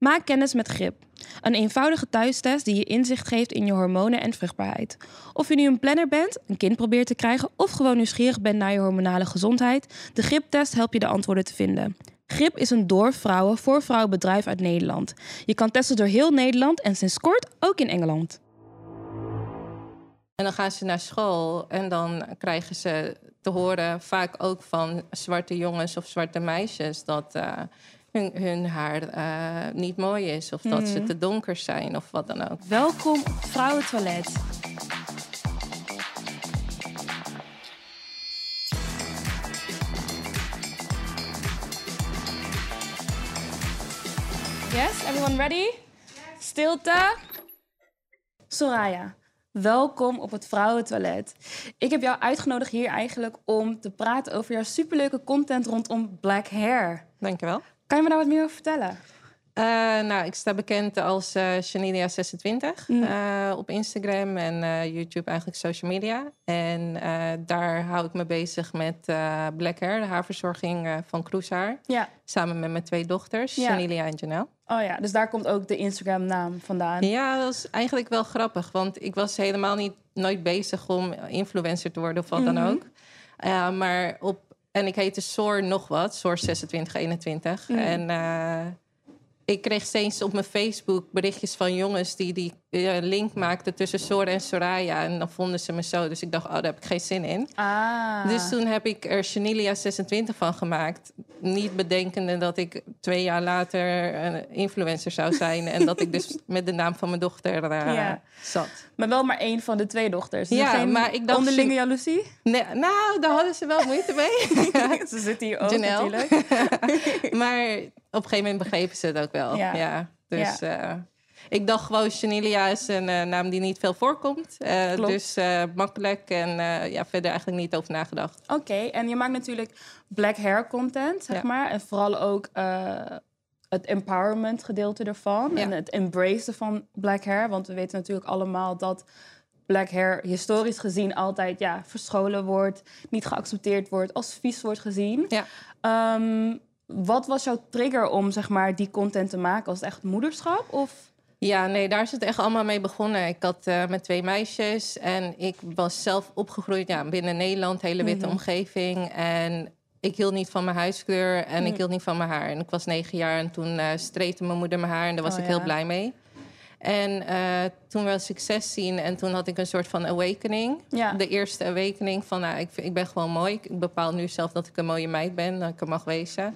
Maak kennis met GRIP. Een eenvoudige thuistest die je inzicht geeft in je hormonen en vruchtbaarheid. Of je nu een planner bent, een kind probeert te krijgen of gewoon nieuwsgierig bent naar je hormonale gezondheid, de GRIP-test helpt je de antwoorden te vinden. GRIP is een door vrouwen voor vrouwen bedrijf uit Nederland. Je kan testen door heel Nederland en sinds kort ook in Engeland. En dan gaan ze naar school en dan krijgen ze te horen, vaak ook van zwarte jongens of zwarte meisjes, dat uh, hun, hun, haar uh, niet mooi is of dat ze te donker zijn of wat dan ook. Welkom op Vrouwentoilet. Yes, everyone ready? Stilte. Soraya, welkom op het Vrouwentoilet. Ik heb jou uitgenodigd hier eigenlijk om te praten over jouw superleuke content rondom black hair. Dankjewel. Kan je me daar wat meer over vertellen? Uh, nou, ik sta bekend als uh, Shanilia26 mm. uh, op Instagram en YouTube, eigenlijk social media. En daar hou ik me bezig met black hair, de haarverzorging van Kroeshaar. Ja. Samen met mijn twee dochters, ja. Shanilia en Janelle. Oh ja, dus daar komt ook de Instagram-naam vandaan. Ja, dat is eigenlijk wel grappig, want ik was helemaal niet nooit bezig om influencer te worden of wat mm -hmm. dan ook. maar op en ik heette Soor nog wat, Soor 2621. Mm. En uh, ik kreeg steeds op mijn Facebook berichtjes van jongens die die uh, link maakten tussen Sora en Soraya. En dan vonden ze me zo. Dus ik dacht, oh, daar heb ik geen zin in. Ah. Dus toen heb ik er Chanilia 26 van gemaakt. Niet bedenkende dat ik twee jaar later een influencer zou zijn. en dat ik dus met de naam van mijn dochter uh, ja. zat. Maar wel maar één van de twee dochters. Dus ja, geen maar ik dacht... Onderlinge jaloezie? Nee, nou, daar hadden ze wel moeite mee. ze zit hier ook Janelle. natuurlijk. maar een gegeven moment begrepen ze het ook wel. Ja. ja. Dus ja. Uh, ik dacht gewoon, Chanilia is een uh, naam die niet veel voorkomt. Uh, dus makkelijk en ja, verder eigenlijk niet over nagedacht. Oké, okay. en je maakt natuurlijk black hair content, zeg ja. maar. En vooral ook het empowerment gedeelte ervan. En het embracen van black hair. Want we weten natuurlijk allemaal dat black hair historisch gezien altijd ja, verscholen wordt. Niet geaccepteerd wordt, als vies wordt gezien. Ja. Um, wat was jouw trigger om zeg maar, die content te maken? Was het echt moederschap? Of? Ja, nee, daar is het echt allemaal mee begonnen. Ik had uh, met twee meisjes en ik was zelf opgegroeid ja, binnen Nederland, hele witte mm -hmm. omgeving. En ik hield niet van mijn huiskleur en mm. ik hield niet van mijn haar. En ik was negen jaar en toen uh, streepte mijn moeder mijn haar en daar was oh, ik ja. heel blij mee. En uh, toen was ik 16 en toen had ik een soort van awakening. Ja. De eerste awakening van, nou, ik, ik ben gewoon mooi. Ik bepaal nu zelf dat ik een mooie meid ben, dat ik er mag wezen.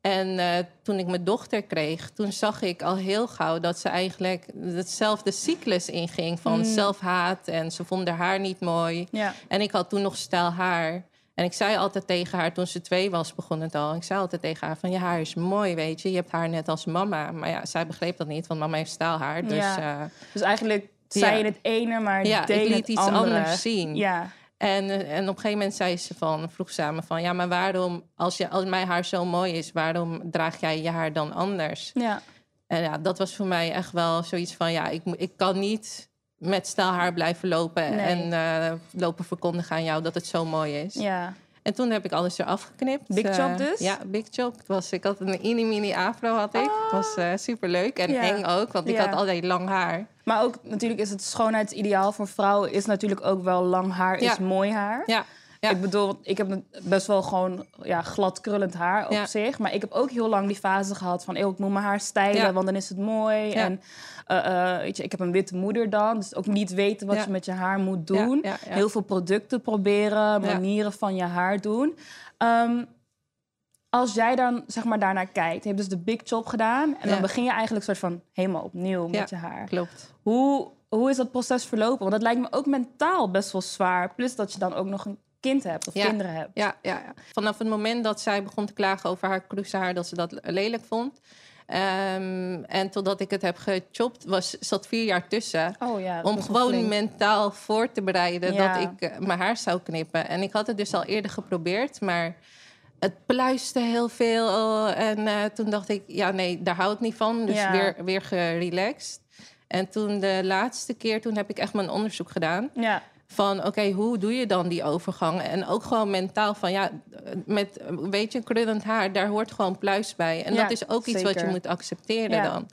En uh, toen ik mijn dochter kreeg, toen zag ik al heel gauw dat ze eigenlijk hetzelfde cyclus inging van Mm. zelfhaat en ze vond haar niet mooi. Ja. En ik had toen nog stijl haar. En ik zei altijd tegen haar, toen ze twee was, begon het al. Ik zei altijd tegen haar van, je haar is mooi, weet je. Je hebt haar net als mama. Maar ja, zij begreep dat niet, want mama heeft stijl haar. Dus, Ja. uh, Dus eigenlijk zei je het ene, maar ja, deed ik liet het iets andere. anders zien. Ja. En, eh, en op een gegeven moment zei ze van, vroeg samen van... ja, maar waarom, als, je, als mijn haar zo mooi is... waarom draag jij je haar dan anders? Ja. En ja, dat was voor mij echt wel zoiets van... ja, ik, ik kan niet met stijl haar blijven lopen... Nee. en uh, lopen verkondigen aan jou dat het zo mooi is. ja. En toen heb ik alles eraf geknipt. Big chop Uh, dus? Ja, big chop. Het was, ik had een mini-mini afro had ik. Het was uh, superleuk en eng ook, want ik had altijd lang haar. Maar ook natuurlijk is het schoonheidsideaal voor vrouwen... is natuurlijk ook wel lang haar Ja. is mooi haar. Ja, ja. Ik bedoel, ik heb best wel gewoon ja, glad krullend haar op Ja. zich. Maar ik heb ook heel lang die fase gehad van... ik moet mijn haar stijlen, want dan is het mooi. Ja. En eh, eh, weet je, ik heb een witte moeder dan. Dus ook niet weten wat Ja. je met je haar moet doen. Ja, ja, ja. Heel veel producten proberen, manieren van je haar doen. Ehm, als jij dan zeg maar daarnaar kijkt, je hebt dus de big chop gedaan... en dan begin je eigenlijk soort van helemaal opnieuw met je haar. Klopt. Hoe, hoe is dat proces verlopen? Want dat lijkt me ook mentaal best wel zwaar. Plus dat je dan ook nog een kind hebt of Ja. kinderen hebt. Ja, ja, ja. Vanaf het moment dat zij begon te klagen over haar kroeshaar... dat ze dat lelijk vond... Ehm, en totdat ik het heb gechopt, was, zat vier jaar tussen. Oh ja, om gewoon mentaal voor te bereiden Ja. dat ik eh, mijn haar zou knippen. En ik had het dus al eerder geprobeerd, maar het pluiste heel veel. En eh, toen dacht ik, ja nee, daar hou ik niet van. Dus Ja. weer, weer gerelaxed. En toen de laatste keer, toen heb ik echt mijn onderzoek gedaan. Ja, van oké, hoe doe je dan die overgang? En ook gewoon mentaal van ja, met weet je, krullend haar, daar hoort gewoon pluis bij. En Ja, dat is ook iets wat je moet accepteren Ja. dan.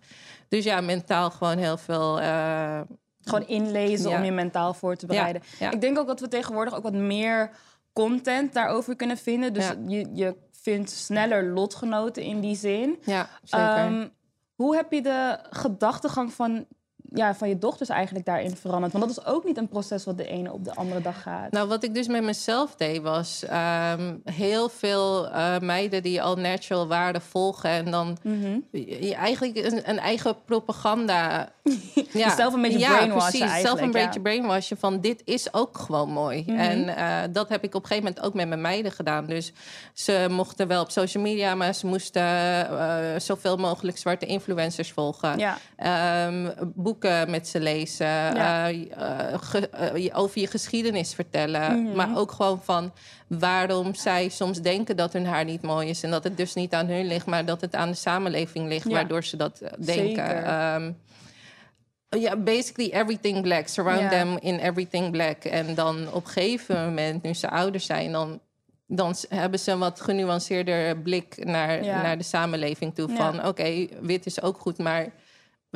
Dus ja, mentaal gewoon heel veel. eh, Gewoon inlezen Ja. om je mentaal voor te bereiden. ja. Ik denk ook dat we tegenwoordig ook wat meer content daarover kunnen vinden. Dus je, je vindt sneller lotgenoten in die zin. ja, zeker. Ehm, hoe heb je de gedachtegang van, ja, van je dochters eigenlijk daarin veranderd? Want dat is ook niet een proces wat de ene op de andere dag gaat. Nou, wat ik dus met mezelf deed, was ehm, heel veel eh, meiden die al natural waarden volgen. En dan Mhm. je eigenlijk een, een eigen propaganda. ja, Jezelf een beetje ja, brainwashen precies. Zelf een ja. beetje brainwashen van dit is ook gewoon mooi. Mhm. En eh, dat heb ik op een gegeven moment ook met mijn meiden gedaan. Dus ze mochten wel op social media, maar ze moesten eh, zoveel mogelijk zwarte influencers volgen. Ja, Ehm, boeken met ze lezen, Ja. eh, eh, ge- eh, over je geschiedenis vertellen. Mhm. Maar ook gewoon van waarom zij soms denken dat hun haar niet mooi is. En dat het dus niet aan hun ligt, maar dat het aan de samenleving ligt, Ja. waardoor ze dat denken. Ehm, ja, basically everything black. Surround them in everything black. En dan op een gegeven moment, nu ze ouder zijn, dan, dan hebben ze een wat genuanceerder blik naar, naar de samenleving toe. Van oké, wit is ook goed, maar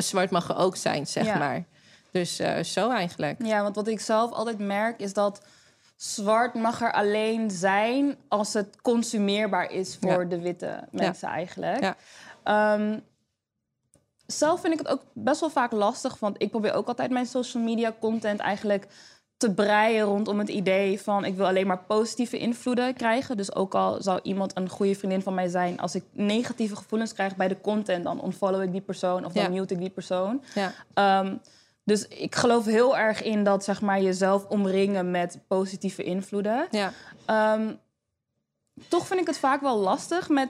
zwart mag er ook zijn, zeg Ja. maar. Dus eh, zo eigenlijk. ja, want wat ik zelf altijd merk is dat zwart mag er alleen zijn als het consumeerbaar is voor Ja. de witte mensen eigenlijk. Ja. Ehm, zelf vind ik het ook best wel vaak lastig, want ik probeer ook altijd mijn social media content eigenlijk te breien rondom het idee van ik wil alleen maar positieve invloeden krijgen. Dus ook al zou iemand een goede vriendin van mij zijn, als ik negatieve gevoelens krijg bij de content, dan unfollow ik die persoon of dan Ja. mute ik die persoon. Ja. Ehm, dus ik geloof heel erg in dat zeg maar, jezelf omringen met positieve invloeden. Ja. Ehm, toch vind ik het vaak wel lastig met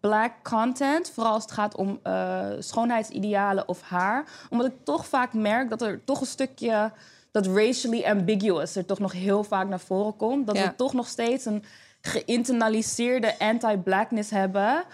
black content. Vooral als het gaat om eh, schoonheidsidealen of haar. Omdat ik toch vaak merk dat er toch een stukje... dat racially ambiguous er toch nog heel vaak naar voren komt. Dat Ja. we toch nog steeds een geïnternaliseerde anti-blackness hebben...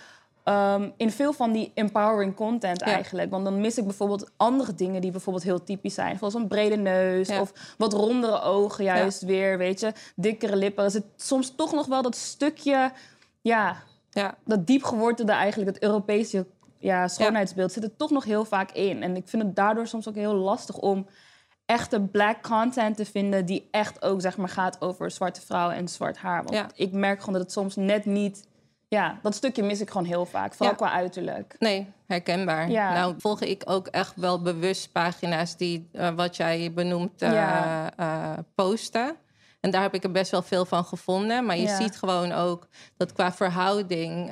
ehm, in veel van die empowering content Ja. eigenlijk. Want dan mis ik bijvoorbeeld andere dingen die bijvoorbeeld heel typisch zijn. Zoals een brede neus Ja. of wat rondere ogen juist weer, weet je. Dikkere lippen. Er zit soms toch nog wel dat stukje, ja, Ja. dat diep gewortelde eigenlijk, het Europese ja, schoonheidsbeeld zit er toch nog heel vaak in. En ik vind het daardoor soms ook heel lastig om echte black content te vinden die echt ook zeg maar gaat over zwarte vrouwen en zwart haar. Want Ja. ik merk gewoon dat het soms net niet, ja, dat stukje mis ik gewoon heel vaak, vooral Ja. qua uiterlijk. Nee, herkenbaar. Ja. Nou, volg ik ook echt wel bewust pagina's die, eh, wat jij benoemt, eh, eh, posten. En daar heb ik er best wel veel van gevonden. Maar je ziet gewoon ook dat qua verhouding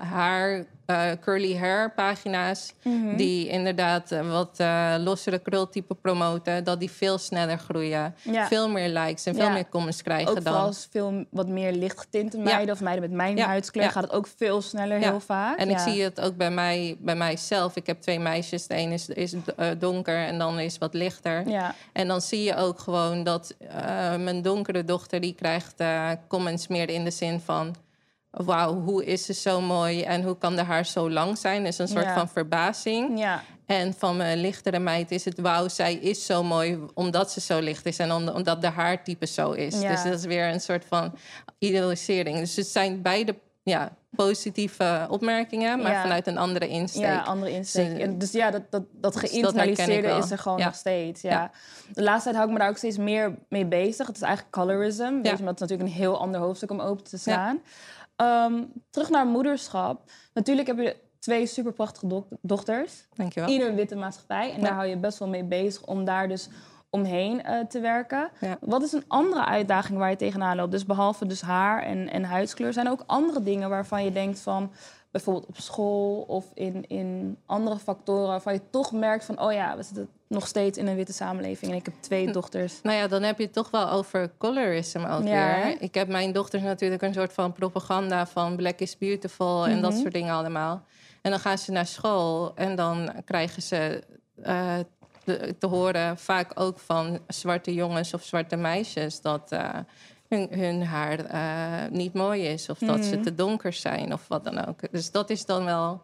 haar eh, curly hair pagina's... Mhm. die inderdaad eh, wat eh, lossere krultype promoten... dat die veel sneller groeien. Ja. Veel meer likes en veel Ja. meer comments krijgen Ook dan... vooral als veel wat meer lichtgetinte meiden of meiden met mijn huidskleur gaat het ook veel sneller heel vaak. En ik zie het ook bij, mij, bij mijzelf. Ik heb twee meisjes. De een is, is donker en dan is wat lichter. Ja, En dan zie je ook gewoon dat mijn donkere dochter... die krijgt comments meer in de zin van... wauw, hoe is ze zo mooi en hoe kan de haar zo lang zijn? Dus een soort Ja. van verbazing. ja, En van mijn lichtere meid is het... wauw, zij is zo mooi omdat ze zo licht is... en om- omdat de haartype zo is. Ja. Dus dat is weer een soort van idealisering. Dus het zijn beide ja, positieve opmerkingen... maar Ja. vanuit een andere insteek. ja, andere insteek. Dus, dus ja, dat, dat, dat ik geïnternaliseerde is er gewoon Ja. nog steeds. Ja. Ja. De laatste tijd hou ik me daar ook steeds meer mee bezig. Het is eigenlijk colorism. Weet je, het is natuurlijk een heel ander hoofdstuk om open te staan. Ehm, terug naar moederschap. Natuurlijk heb je twee superprachtige do dochters. Dankjewel. in een witte maatschappij. En Ja. daar hou je best wel mee bezig om daar dus omheen eh, te werken. Ja. Wat is een andere uitdaging waar je tegenaan loopt? Dus behalve dus haar en, en huidskleur... zijn er ook andere dingen waarvan je denkt van... bijvoorbeeld op school of in, in andere factoren... waarvan je toch merkt van... oh ja, we zitten nog steeds in een witte samenleving... en ik heb twee dochters. Nou ja, dan heb je het toch wel over colorism ook Ja. Ik heb mijn dochters natuurlijk een soort van propaganda van black is beautiful en dat Mhm. soort dingen allemaal. En dan gaan ze naar school en dan krijgen ze eh, te, te horen, vaak ook van zwarte jongens of zwarte meisjes, dat eh, hun, hun haar eh, niet mooi is of dat ze Mhm. te donker zijn of wat dan ook. Dus dat is dan wel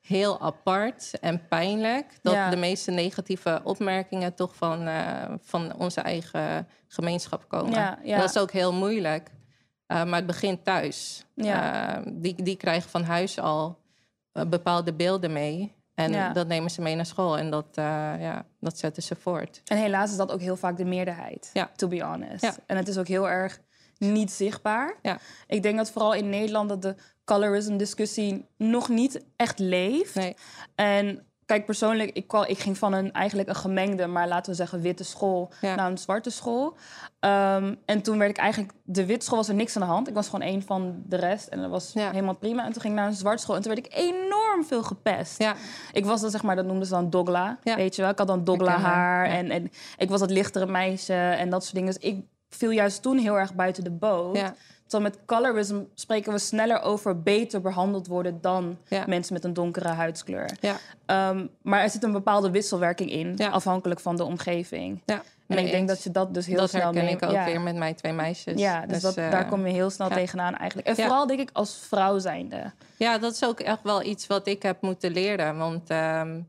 heel apart en pijnlijk. Dat Ja. de meeste negatieve opmerkingen toch van, eh, van onze eigen gemeenschap komen. Ja, ja. Dat is ook heel moeilijk. Eh, maar het begint thuis. Ja. Die, die krijgen van huis al bepaalde beelden mee. En Ja. dat nemen ze mee naar school en dat, eh, ja, dat zetten ze voort. En helaas is dat ook heel vaak de meerderheid, Ja. to be honest. Ja. En het is ook heel erg niet zichtbaar. Ja. Ik denk dat vooral in Nederland dat de colorism-discussie nog niet echt leeft. Nee. En kijk, persoonlijk, ik, kwam, ik ging van een eigenlijk een gemengde, maar laten we zeggen witte school Ja. naar een zwarte school. Ehm, en toen werd ik eigenlijk, de witte school was er niks aan de hand. Ik was gewoon een van de rest en dat was Ja. helemaal prima. En toen ging ik naar een zwarte school en toen werd ik enorm veel gepest. Ja, Ik was dan, zeg maar, dat noemden ze dan dogla. Ja. Weet je wel? Ik had dan dogla haar en, en ik was het lichtere meisje en dat soort dingen. Dus ik viel juist toen heel erg buiten de boot. ja, Terwijl met colorism spreken we sneller over beter behandeld worden dan Ja. mensen met een donkere huidskleur. ja. Ehm, maar er zit een bepaalde wisselwerking in, Ja. afhankelijk van de omgeving. ja. En ik denk dat je dat dus heel dat snel herken mee- ik ook weer met mijn twee meisjes. Ja, dus, dat, eh, daar kom je heel snel tegenaan eigenlijk. En vooral denk ik als vrouw zijnde. Ja, dat is ook echt wel iets wat ik heb moeten leren. Want ehm,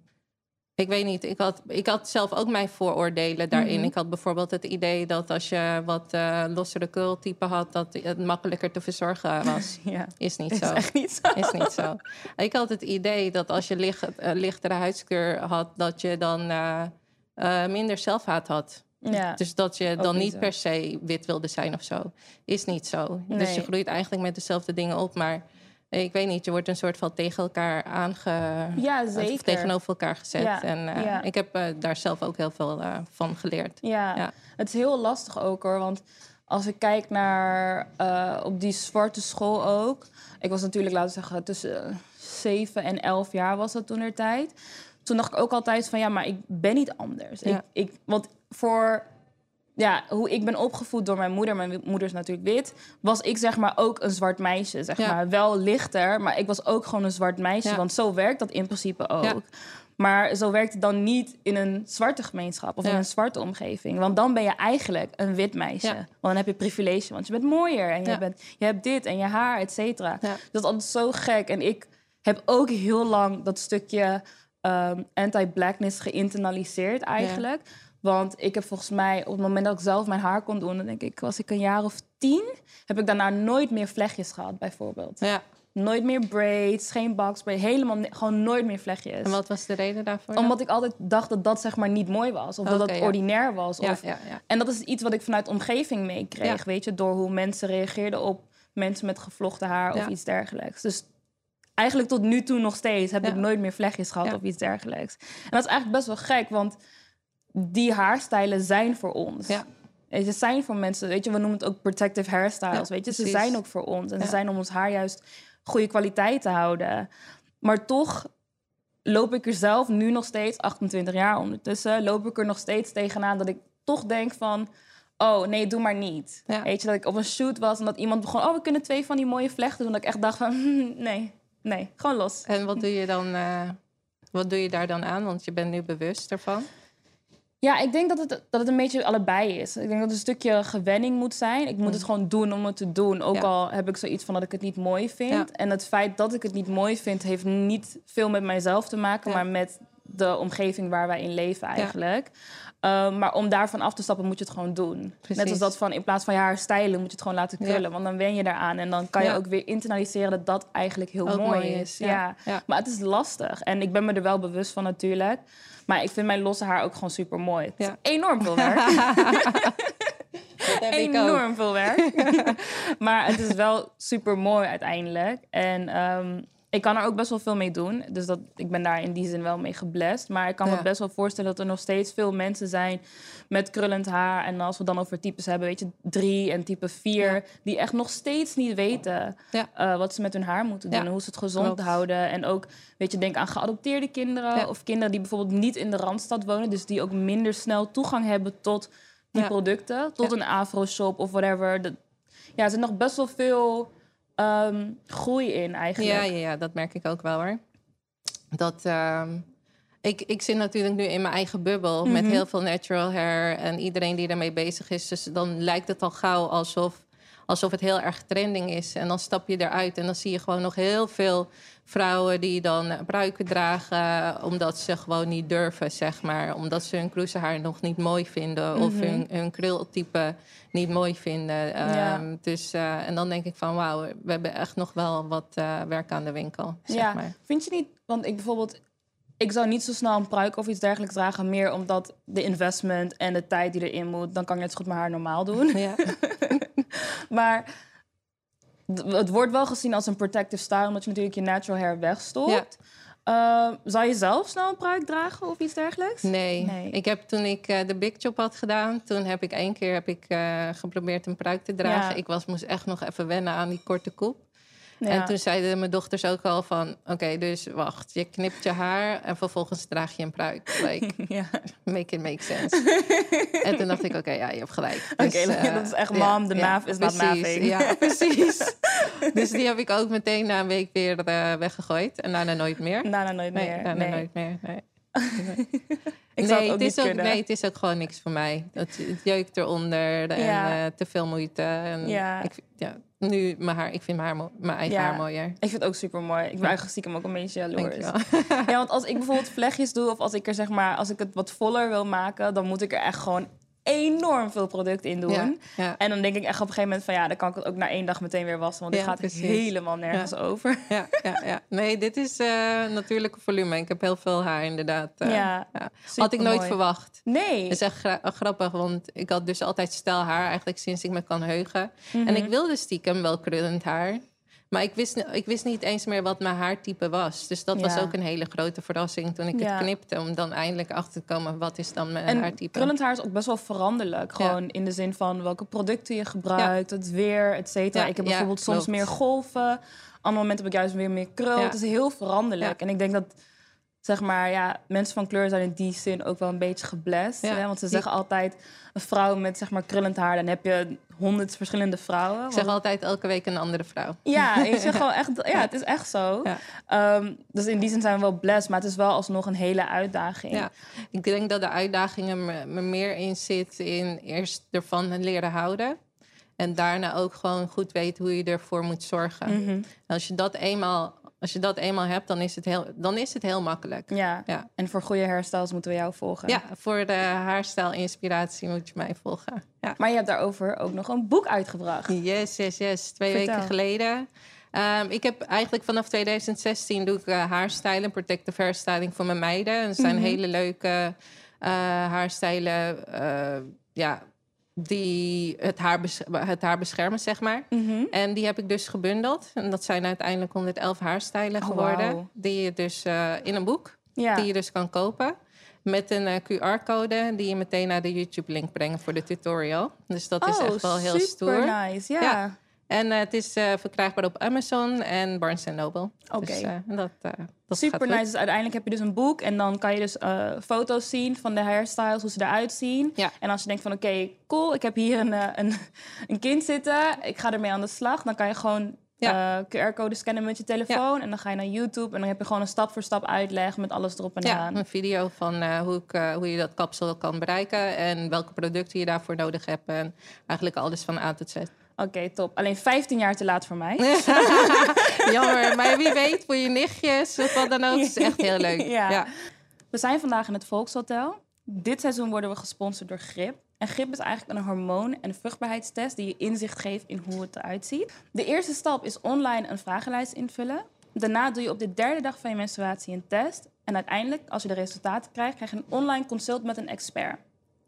ik weet niet, ik had, ik had zelf ook mijn vooroordelen daarin. Mhm. Ik had bijvoorbeeld het idee dat als je wat eh lossere keultype had, dat het makkelijker te verzorgen was. Ja, Is niet is zo. echt niet zo. Is niet zo. Ik had het idee dat als je licht, eh, lichtere huidskleur had, dat je dan eh, minder zelfhaat had. Ja. Dus dat je dan niet per se wit wilde zijn of zo. Is niet zo. Dus je groeit eigenlijk met dezelfde dingen op. Maar ik weet niet, je wordt een soort van tegen elkaar aange... ja, of tegenover elkaar gezet. Ja, En eh, ja. ik heb eh, daar zelf ook heel veel eh, van geleerd. Ja. Ja. het is heel lastig ook hoor. Want als ik kijk naar eh, op die zwarte school ook. Ik was natuurlijk, laten we zeggen, tussen 7 en 11 jaar was dat toen er tijd. Toen dacht ik ook altijd van ja, maar ik ben niet anders. Ik, ik, want voor ja, hoe ik ben opgevoed door mijn moeder, mijn moeder is natuurlijk wit, was ik zeg maar ook een zwart meisje. Zeg Ja. maar wel lichter, maar ik was ook gewoon een zwart meisje. Ja. Want zo werkt dat in principe ook. Ja. Maar zo werkt het dan niet in een zwarte gemeenschap of in een zwarte omgeving. Want dan ben je eigenlijk een wit meisje. Want dan heb je privilege, want je bent mooier en je, bent, je hebt dit en je haar, et cetera. Ja. Dat is altijd zo gek. En ik heb ook heel lang dat stukje ehm, anti-blackness geïnternaliseerd eigenlijk. Want ik heb volgens mij, op het moment dat ik zelf mijn haar kon doen... dan denk ik, was ik een jaar of tien... heb ik daarna nooit meer vlechtjes gehad, bijvoorbeeld. Ja. Nooit meer braids, geen boxbraid, helemaal gewoon nooit meer vlechtjes. En wat was de reden daarvoor? dan? Omdat ik altijd dacht dat dat zeg maar niet mooi was. Of dat dat ja. ordinair was. Of, ja, ja. En dat is iets wat ik vanuit omgeving meekreeg. Weet je, door hoe mensen reageerden op mensen met gevlochten haar of iets dergelijks. Dus eigenlijk tot nu toe nog steeds heb ik nooit meer vlechtjes gehad of iets dergelijks. En dat is eigenlijk best wel gek, want die haarstijlen zijn voor ons. Ja. En Ze zijn voor mensen, weet je, we noemen het ook protective hairstyles, Ja, weet je. Ze zijn ook voor ons. En ze zijn om ons haar juist goede kwaliteit te houden. Maar toch loop ik er zelf nu nog steeds, 28 jaar ondertussen, loop ik er nog steeds tegenaan dat ik toch denk van, oh nee, doe maar niet. Ja. Weet je, dat ik op een shoot was en dat iemand begon, oh we kunnen twee van die mooie vlechten doen. Dat ik echt dacht van, nee, nee, gewoon los. En wat doe je dan... eh, wat doe je daar dan aan? Want je bent nu bewust ervan. Ja, ik denk dat het, dat het een beetje allebei is. Ik denk dat het een stukje gewenning moet zijn. Ik moet het gewoon doen om het te doen. Ook Mm. Ja. al heb ik zoiets van dat ik het niet mooi vind. Ja. En het feit dat ik het niet mooi vind... heeft niet veel met mijzelf te maken... Ja. maar met de omgeving waar wij in leven eigenlijk. Ehm, maar om daarvan af te stappen moet je het gewoon doen. Net als dat van in plaats van je haar stijlen... moet je het gewoon laten Ja. krullen. Want dan wen je daaraan. En dan kan je Ja. ook weer internaliseren dat dat eigenlijk heel mooi, mooi is. Ja. Maar het is lastig. En ik ben me er wel bewust van natuurlijk. Maar ik vind mijn losse haar ook gewoon super mooi. Het is Ja. enorm veel werk. Enorm veel werk. maar het is wel super mooi uiteindelijk. En ehm, ik kan er ook best wel veel mee doen. Dus dat, ik ben daar in die zin wel mee geblest. Maar ik kan me best wel voorstellen dat er nog steeds veel mensen zijn met krullend haar. En als we dan over types hebben, weet je, drie en type vier, Ja. die echt nog steeds niet weten Ja. eh, wat ze met hun haar moeten doen. Hoe ze het gezond houden. En ook, weet je, denk aan geadopteerde kinderen. Of kinderen die bijvoorbeeld niet in de Randstad wonen. Dus die ook minder snel toegang hebben tot die producten. Tot een afro-shop of whatever. Ja, er zit nog best wel veel ehm, groei in eigenlijk. Ja, ja, ja, dat merk ik ook wel hoor. Dat, ehm, ik, ik zit natuurlijk nu in mijn eigen bubbel met Mhm. heel veel natural hair en iedereen die ermee bezig is. Dus dan lijkt het al gauw alsof, alsof het heel erg trending is. En dan stap je eruit en dan zie je gewoon nog heel veel vrouwen die dan pruiken dragen omdat ze gewoon niet durven, zeg maar. Omdat ze hun kroesenhaar nog niet mooi vinden of Mhm. hun, hun krultype niet mooi vinden. Ja. Ehm, dus, eh, en dan denk ik van wauw, we hebben echt nog wel wat eh, werk aan de winkel, zeg ja, maar. vind je niet? Want ik bijvoorbeeld, ik zou niet zo snel een pruik of iets dergelijks dragen, meer omdat de investment en de tijd die erin moet, dan kan ik net zo goed mijn haar normaal doen. Ja. maar het wordt wel gezien als een protective style, omdat je natuurlijk je natural hair wegstopt. Eh, zou je zelf snel een pruik dragen of iets dergelijks? Nee. Nee. ik heb toen ik eh, de Big Job had gedaan, toen heb ik één keer heb ik, eh, geprobeerd een pruik te dragen. Ja. Ik was, moest echt nog even wennen aan die korte koep. Ja. En toen zeiden mijn dochters ook al van... oké, dus wacht, je knipt je haar en vervolgens draag je een pruik. Like, ja. make it make sense. en toen dacht ik, oké, ja, je hebt gelijk. Oké, Dus, eh, dat is echt mom, the math is not mathing. Ja, precies. dus die heb ik ook meteen na een week weer eh, weggegooid. En daarna nooit meer. Daarna nooit Nee, meer. daarna nee. nooit meer. Nee. Ik zou het nee, ook het is ook, nee, het is ook gewoon niks voor mij. Het, het jeukt eronder en eh, te veel moeite. En Ja. Ik, ja, nu mijn haar, ik vind mijn, haar mijn eigen Ja. haar mooier. Ik vind het ook super mooi. Ik ben eigenlijk stiekem ook een beetje jaloers. Ja, want als ik bijvoorbeeld vlechtjes doe of als ik er zeg maar, als ik het wat voller wil maken, dan moet ik er echt gewoon enorm veel product in doen. Ja, ja. En dan denk ik echt op een gegeven moment van ja, dan kan ik het ook na één dag meteen weer wassen, want dit Ja, gaat precies. helemaal nergens over. Ja, ja, ja. Nee, dit is eh natuurlijke volume. Ik heb heel veel haar inderdaad. eh, ja. Had ik nooit verwacht. Nee. Dat is echt gra- grappig, want ik had dus altijd stel haar eigenlijk sinds ik me kan heugen. Mhm. En ik wilde stiekem wel krullend haar. Maar ik wist, ik wist niet eens meer wat mijn haartype was. Dus dat was ook een hele grote verrassing toen ik Ja. het knipte. Om dan eindelijk achter te komen, wat is dan mijn En haartype? krullend haar is ook best wel veranderlijk. Gewoon in de zin van welke producten je gebruikt, het weer, et cetera. Ik heb bijvoorbeeld soms klopt. meer golven. Andere momenten heb ik juist weer meer krul. Het is heel veranderlijk. En ik denk dat, zeg maar, ja, mensen van kleur zijn in die zin ook wel een beetje geblest. Ja. Hè? Want ze zeggen altijd, een vrouw met, zeg maar, krullend haar... dan heb je honderd verschillende vrouwen. Ik zeg Want- altijd elke week een andere vrouw. ja, je zegt gewoon echt, ja, het is echt zo. Ja. Ehm, dus in die zin zijn we wel blessed, maar het is wel alsnog een hele uitdaging. Ja, ik denk dat de uitdagingen me, me meer in zit in eerst ervan leren houden. En daarna ook gewoon goed weten hoe je ervoor moet zorgen. En Als, je dat eenmaal, als je dat eenmaal hebt, dan is het heel, dan is het heel makkelijk. ja. Ja. En voor goede hairstyles moeten we jou volgen. Ja, voor de haarstijl-inspiratie moet je mij volgen. Ja. Maar je hebt daarover ook nog een boek uitgebracht. Yes, yes, yes. Twee Vertel. weken geleden. Ehm, ik heb eigenlijk vanaf 2016 doe ik uh, haarstyling, protective hairstyling voor mijn meiden. En het zijn Mhm. hele leuke eh, haarstijlen eh, ja, die het haar, bes- het haar beschermen, zeg maar. Mhm. En die heb ik dus gebundeld. En dat zijn uiteindelijk 111 haarstijlen Oh, geworden. Die je dus eh, in een boek, Ja. die je dus kan kopen. Met een eh, QR-code die je meteen naar de YouTube-link brengt voor de tutorial. Dus dat is oh, echt wel heel super stoer. nice. Ja. Ja. En eh, het is eh, verkrijgbaar op Amazon en Barnes Noble. Oké. Dus, eh, dat, dat Super nice. Dus uiteindelijk heb je dus een boek en dan kan je dus foto's zien van de hairstyles, hoe ze eruit zien. Ja. En als je denkt van oké, cool, ik heb hier een, een, een kind zitten, ik ga ermee aan de slag, dan kan je gewoon Ja. QR-code scannen met je telefoon en dan ga je naar YouTube en dan heb je gewoon een stap voor stap uitleg met alles erop en Ja, aan. een video van hoe, ik, hoe je dat kapsel kan bereiken en welke producten je daarvoor nodig hebt. En eigenlijk alles van A tot Z. Oké, top. Alleen 15 jaar te laat voor mij. Jammer, maar wie weet voor je nichtjes of wat dan ook. Het is echt heel leuk. Ja. Ja. We zijn vandaag in het Volkshotel. Dit seizoen worden we gesponsord door GRIP. En GRIP is eigenlijk een hormoon- en vruchtbaarheidstest die je inzicht geeft in hoe het eruit ziet. De eerste stap is online een vragenlijst invullen. Daarna doe je op de derde dag van je menstruatie een test. En uiteindelijk, als je de resultaten krijgt, krijg je een online consult met een expert.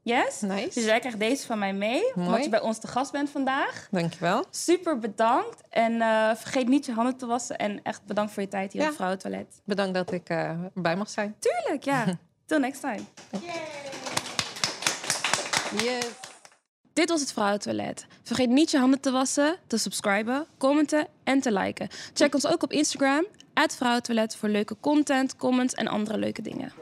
Yes? Nice. Dus jij krijgt deze van mij mee, omdat Mooi. je bij ons te gast bent vandaag. Dankjewel. Super bedankt. En eh, vergeet niet je handen te wassen. En echt bedankt voor je tijd hier Ja. op Vrouwentoilet. Bedankt dat ik eh, erbij mag zijn. Tuurlijk, ja. Till next time. Yes. Dit was het Vrouwentoilet. Vergeet niet je handen te wassen, te subscriben, commenten en te liken. Check ons ook op Instagram, Vrouwentoilet, voor leuke content, comments en andere leuke dingen.